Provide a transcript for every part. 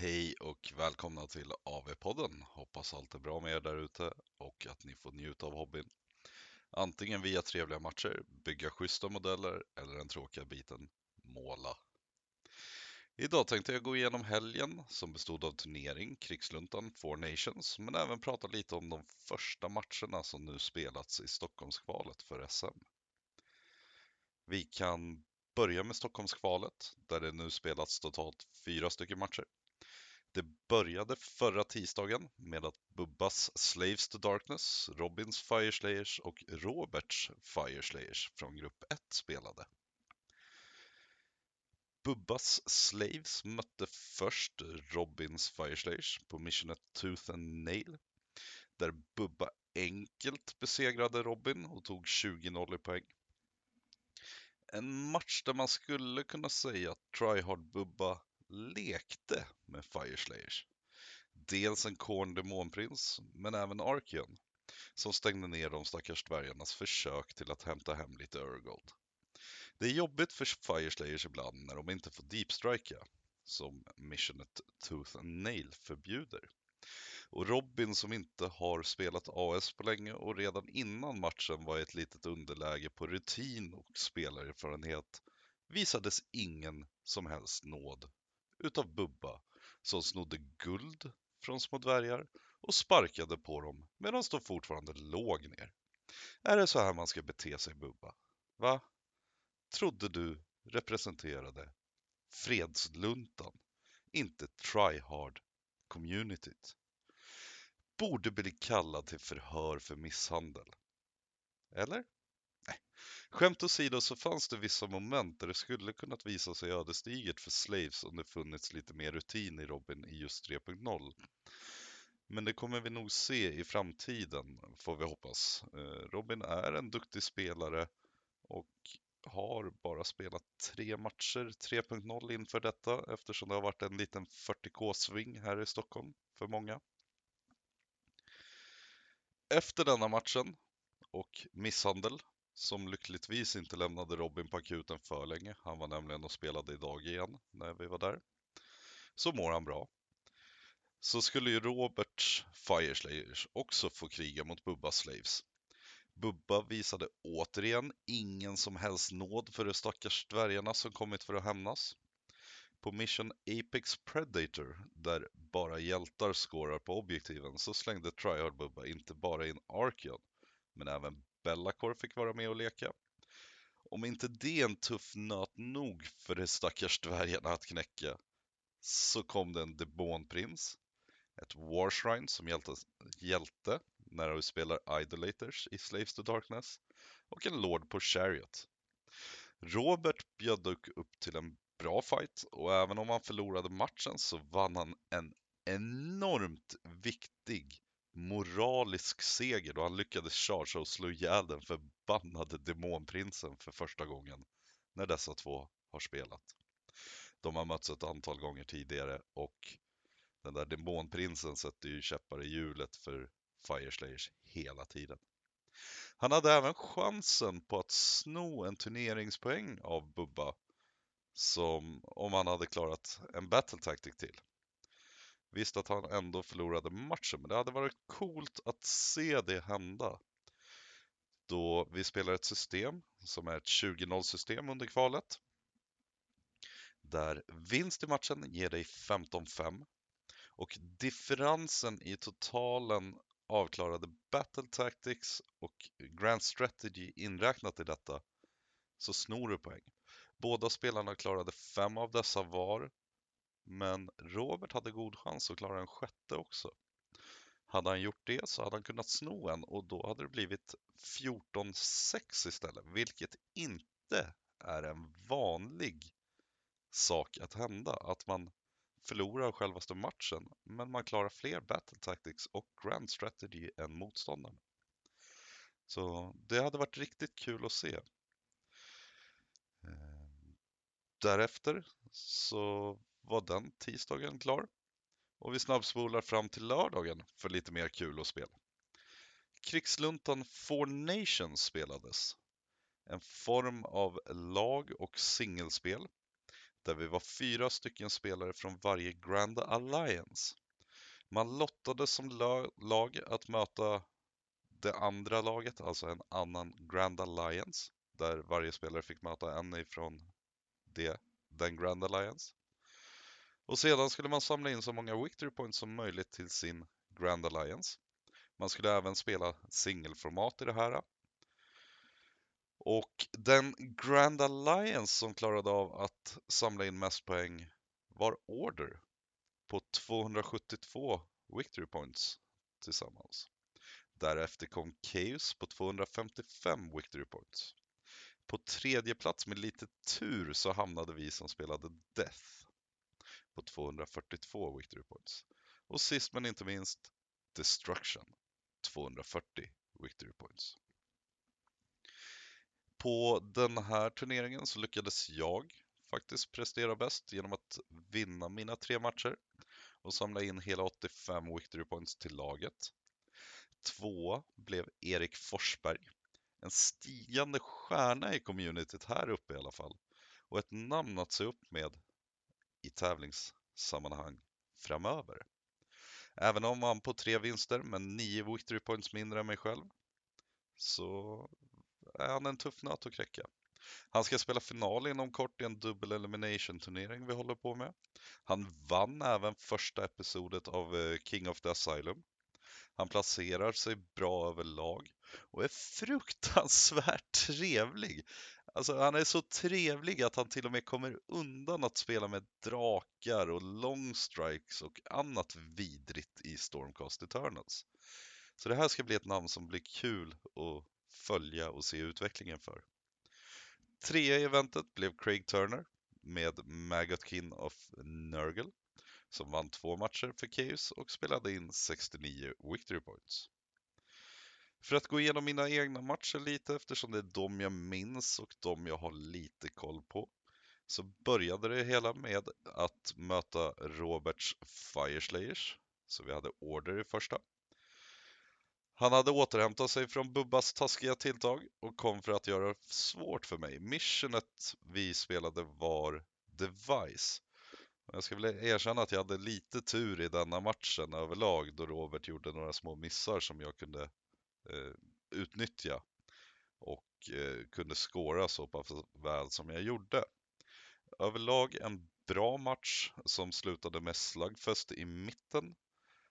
Hej och välkomna till AV-podden. Hoppas allt är bra med er där ute och att ni får njuta av hobbyn. Antingen via trevliga matcher, bygga schyssta modeller eller den tråkiga biten, måla. Idag tänkte jag gå igenom helgen som bestod av turnering, Krigsluntan, Four Nations, men även prata lite om de första matcherna som nu spelats i Stockholmskvalet för SM. Vi kan börja med Stockholmskvalet där det nu spelats totalt fyra stycken matcher. Det började förra tisdagen med att Bubbas Slaves to Darkness, Robins Fireslayers och Roberts Fireslayers från grupp 1 spelade. Bubbas Slaves mötte först Robins Fireslayers på missionet Tooth and Nail, där Bubba enkelt besegrade Robin och tog 20-0 i poäng. En match där man skulle kunna säga att Tryhard Bubba lekte med Fireslayers. Dels en Korn Demonprins, men även Arkion, som stängde ner de stackars dvärgarnas försök till att hämta hem lite Urgold. Det är jobbigt för Fireslayers ibland när de inte får deepstrika, som missionet Tooth and Nail förbjuder. Och Robin som inte har spelat AS på länge och redan innan matchen var i ett litet underläge på rutin och spelarerfarenhet visades ingen som helst nåd utav Bubba som snodde guld från små dvärgar och sparkade på dem medan de fortfarande låg ner. Är det så här man ska bete sig Bubba? Va? Trodde du representerade fredsluntan, inte tryhard communityt? Borde bli kallad till förhör för misshandel. Eller? Skämt åsido så fanns det vissa moment där det skulle kunnat visa sig ödesdigert för Slaves om det funnits lite mer rutin i Robin i just 3.0. Men det kommer vi nog se i framtiden, får vi hoppas. Eh, Robin är en duktig spelare och har bara spelat tre matcher 3.0 inför detta eftersom det har varit en liten 40k-sving här i Stockholm för många. Efter denna matchen och misshandel som lyckligtvis inte lämnade Robin på akuten för länge. Han var nämligen och spelade idag igen när vi var där. Så mår han bra. Så skulle ju Roberts Fireslayers också få kriga mot Bubbas Slaves. Bubba visade återigen ingen som helst nåd för de stackars dvärgarna som kommit för att hämnas. På Mission Apex Predator, där bara hjältar skårar på objektiven, så slängde Tryhard Bubba inte bara in Archeon, men även Bellacore fick vara med och leka. Om inte det är en tuff nöt nog för de stackars dvärgarna att knäcka, så kom det en Debonprins, ett Warshrine som hjälte, hjälte när du spelar Idolaters i Slaves to Darkness och en Lord på Chariot. Robert bjöd dock upp till en bra fight och även om han förlorade matchen så vann han en enormt viktig moralisk seger då han lyckades chargea och slå ihjäl den förbannade demonprinsen för första gången när dessa två har spelat. De har mötts ett antal gånger tidigare och den där demonprinsen sätter ju käppar i hjulet för Fireslayers hela tiden. Han hade även chansen på att sno en turneringspoäng av Bubba som om han hade klarat en battle tactic till. Visst att han ändå förlorade matchen, men det hade varit coolt att se det hända. Då vi spelar ett system som är ett 20-0 system under kvalet. Där vinst i matchen ger dig 15-5 och differensen i totalen avklarade Battle Tactics och Grand Strategy inräknat i detta så snor du poäng. Båda spelarna klarade fem av dessa var men Robert hade god chans att klara en sjätte också. Hade han gjort det så hade han kunnat sno en och då hade det blivit 14-6 istället, vilket inte är en vanlig sak att hända. Att man förlorar självaste matchen, men man klarar fler battle tactics och grand strategy än motståndaren. Så det hade varit riktigt kul att se. Ehm, därefter så var den tisdagen klar. Och vi snabbspolar fram till lördagen för lite mer kul och spel. Krigsluntan Four Nations spelades. En form av lag och singelspel där vi var fyra stycken spelare från varje Grand Alliance. Man lottade som lag att möta det andra laget, alltså en annan Grand Alliance, där varje spelare fick möta en ifrån det, den Grand Alliance. Och sedan skulle man samla in så många victory points som möjligt till sin Grand Alliance. Man skulle även spela singelformat i det här. Och den Grand Alliance som klarade av att samla in mest poäng var Order på 272 victory points tillsammans. Därefter kom Chaos på 255 victory points. På tredje plats med lite tur så hamnade vi som spelade Death på 242 victory points. Och sist men inte minst Destruction 240 victory points. På den här turneringen så lyckades jag faktiskt prestera bäst genom att vinna mina tre matcher och samla in hela 85 victory points till laget. Två blev Erik Forsberg. En stigande stjärna i communityt här uppe i alla fall. Och ett namn att se upp med i tävlingssammanhang framöver. Även om han på tre vinster med nio victory points mindre än mig själv så är han en tuff nöt att knäcka. Han ska spela final inom kort i en dubbel elimination turnering vi håller på med. Han vann även första episodet av eh, King of the Asylum. Han placerar sig bra överlag och är fruktansvärt trevlig. Alltså han är så trevlig att han till och med kommer undan att spela med drakar och long strikes och annat vidrigt i Stormcast Eternals. Så det här ska bli ett namn som blir kul att följa och se utvecklingen för. Trea i eventet blev Craig Turner med Magotkin of Nurgle som vann två matcher för Chaos och spelade in 69 victory points. För att gå igenom mina egna matcher lite eftersom det är de jag minns och de jag har lite koll på så började det hela med att möta Roberts Fireslayers. Så vi hade Order i första. Han hade återhämtat sig från Bubbas taskiga tilltag och kom för att göra det svårt för mig. Missionet vi spelade var Device. Jag ska väl erkänna att jag hade lite tur i denna matchen överlag då Robert gjorde några små missar som jag kunde Eh, utnyttja och eh, kunde skåra så pass väl som jag gjorde. Överlag en bra match som slutade med slagfest i mitten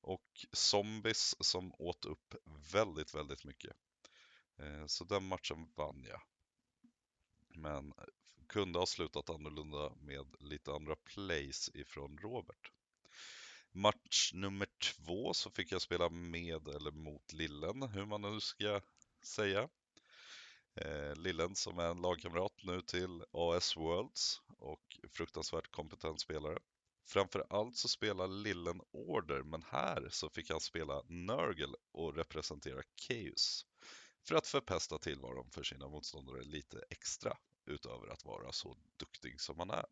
och zombies som åt upp väldigt, väldigt mycket. Eh, så den matchen vann jag. Men kunde ha slutat annorlunda med lite andra plays ifrån Robert. Match nummer två så fick jag spela med eller mot Lillen, hur man nu ska säga. Eh, Lillen som är en lagkamrat nu till AS Worlds och fruktansvärt kompetent spelare. Framförallt så spelar Lillen Order, men här så fick han spela Nurgle och representera Chaos. För att förpesta tillvaron för sina motståndare lite extra, utöver att vara så duktig som han är.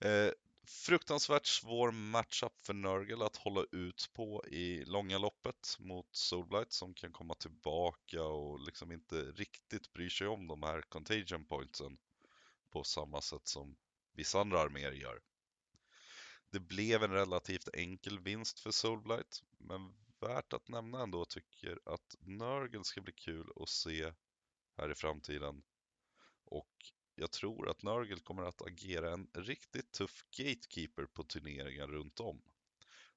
Eh, fruktansvärt svår matchup för Nörgel att hålla ut på i långa loppet mot Solblight som kan komma tillbaka och liksom inte riktigt bryr sig om de här contagion pointsen på samma sätt som vissa andra arméer gör. Det blev en relativt enkel vinst för Solblight men värt att nämna ändå tycker att Nörgel ska bli kul att se här i framtiden. Och jag tror att Nörgel kommer att agera en riktigt tuff gatekeeper på turneringar runt om.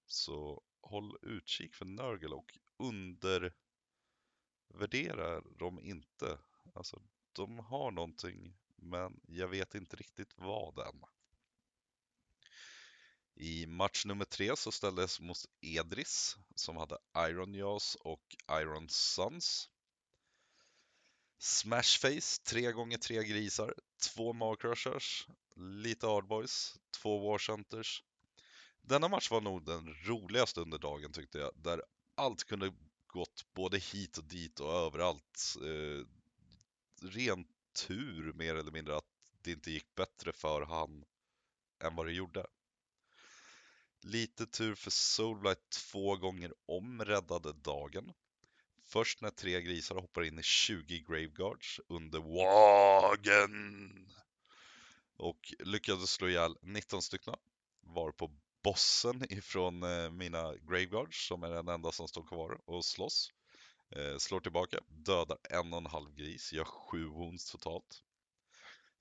Så håll utkik för Nörgel och undervärdera dem inte. Alltså, de har någonting, men jag vet inte riktigt vad än. I match nummer tre så ställdes mot Edris som hade Iron Jaws och Iron Sons. Smashface, 3 gånger 3 grisar, 2 Marcrushers, lite Hardboys, 2 Warcenters. Denna match var nog den roligaste under dagen tyckte jag, där allt kunde gått både hit och dit och överallt. Eh, ren tur mer eller mindre att det inte gick bättre för han än vad det gjorde. Lite tur för Soulblight två gånger om räddade dagen. Först när tre grisar hoppar in i 20 Graveguards under Wagen. och lyckades slå ihjäl 19 stycken. Var på bossen ifrån eh, mina Graveguards som är den enda som står kvar och slåss. Eh, slår tillbaka, dödar en och en halv gris, gör sju wounds totalt.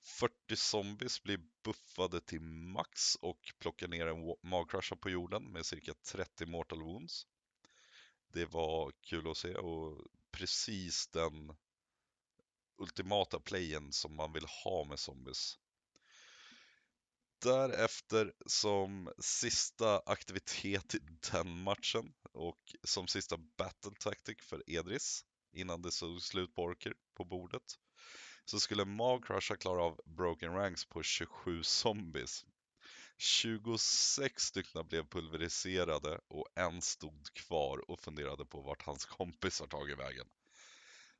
40 zombies blir buffade till max och plockar ner en magcrusher på jorden med cirka 30 mortal wounds. Det var kul att se och precis den ultimata playen som man vill ha med zombies. Därefter som sista aktivitet i den matchen och som sista battle tactic för Edris innan det såg slut på orker på bordet så skulle Magcrusha klara av Broken Ranks på 27 zombies. 26 stycken blev pulveriserade och en stod kvar och funderade på vart hans kompis har tagit vägen.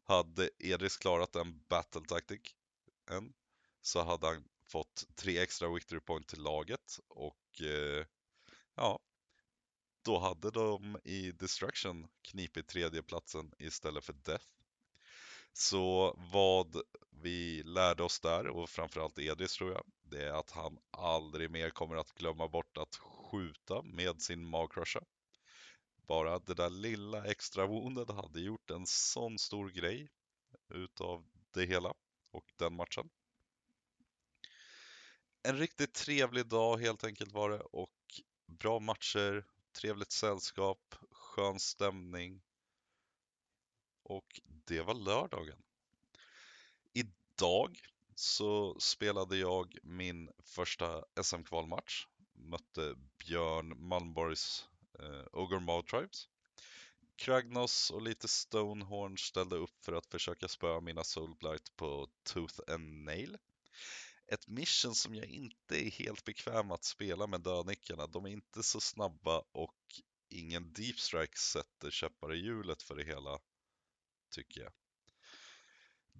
Hade Edris klarat en battle tactic än, så hade han fått tre extra victory point till laget och eh, ja, då hade de i Destruction knipit tredjeplatsen istället för Death. Så vad vi lärde oss där, och framförallt Edis tror jag, det är att han aldrig mer kommer att glömma bort att skjuta med sin magcrusher. Bara det där lilla extra woundet hade gjort en sån stor grej utav det hela och den matchen. En riktigt trevlig dag helt enkelt var det och bra matcher, trevligt sällskap, skön stämning. Och det var lördagen. Idag så spelade jag min första SM-kvalmatch. Mötte Björn Malmborgs eh, Ogre Moutribes. Kragnos och lite Stonehorn ställde upp för att försöka spöa mina Soulblight på Tooth and Nail. Ett mission som jag inte är helt bekväm att spela med dödnickarna. De är inte så snabba och ingen deep strike sätter käppar i hjulet för det hela, tycker jag.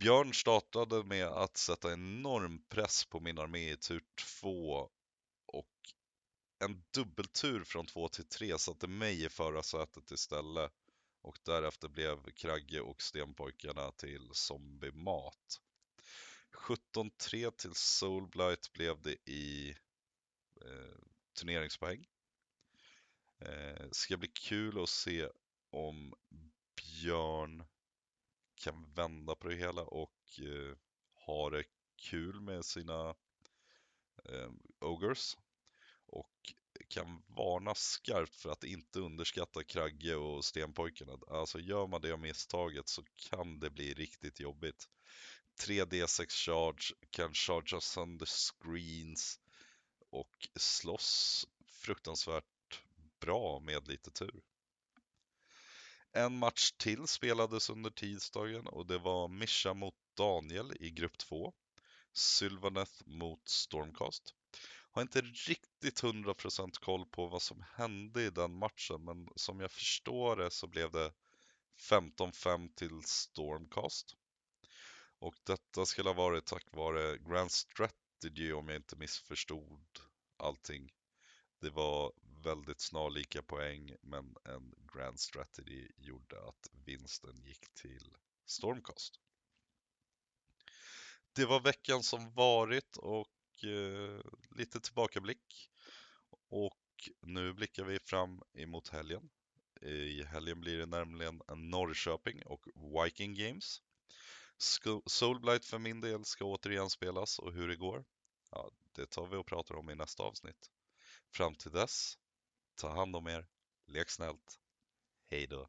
Björn startade med att sätta enorm press på min armé i tur 2 och en dubbeltur från 2 till 3 satte mig i förarsätet istället och därefter blev Kragge och Stenpojkarna till zombiemat. 17-3 till Soulblight blev det i eh, turneringspoäng. Eh, ska bli kul att se om Björn kan vända på det hela och eh, ha det kul med sina eh, Ogres. Och kan varna skarpt för att inte underskatta Kragge och Stenpojkarna. Alltså gör man det misstaget så kan det bli riktigt jobbigt. 3D6 charge, kan chargea sönder screens och slåss fruktansvärt bra med lite tur. En match till spelades under tisdagen och det var Mischa mot Daniel i grupp 2. Sylvaneth mot Stormcast. Har inte riktigt 100% koll på vad som hände i den matchen men som jag förstår det så blev det 15-5 till Stormcast. Och detta skulle ha varit tack vare Grand Strategy om jag inte missförstod allting. Det var väldigt snarlika poäng men en Grand Strategy gjorde att vinsten gick till Stormcast. Det var veckan som varit och eh, lite tillbakablick. Och nu blickar vi fram emot helgen. I helgen blir det nämligen Norrköping och Viking Games. Soulblight för min del ska återigen spelas och hur det går, ja, det tar vi och pratar om i nästa avsnitt. Fram till dess, ta hand om er, lek snällt, hej då!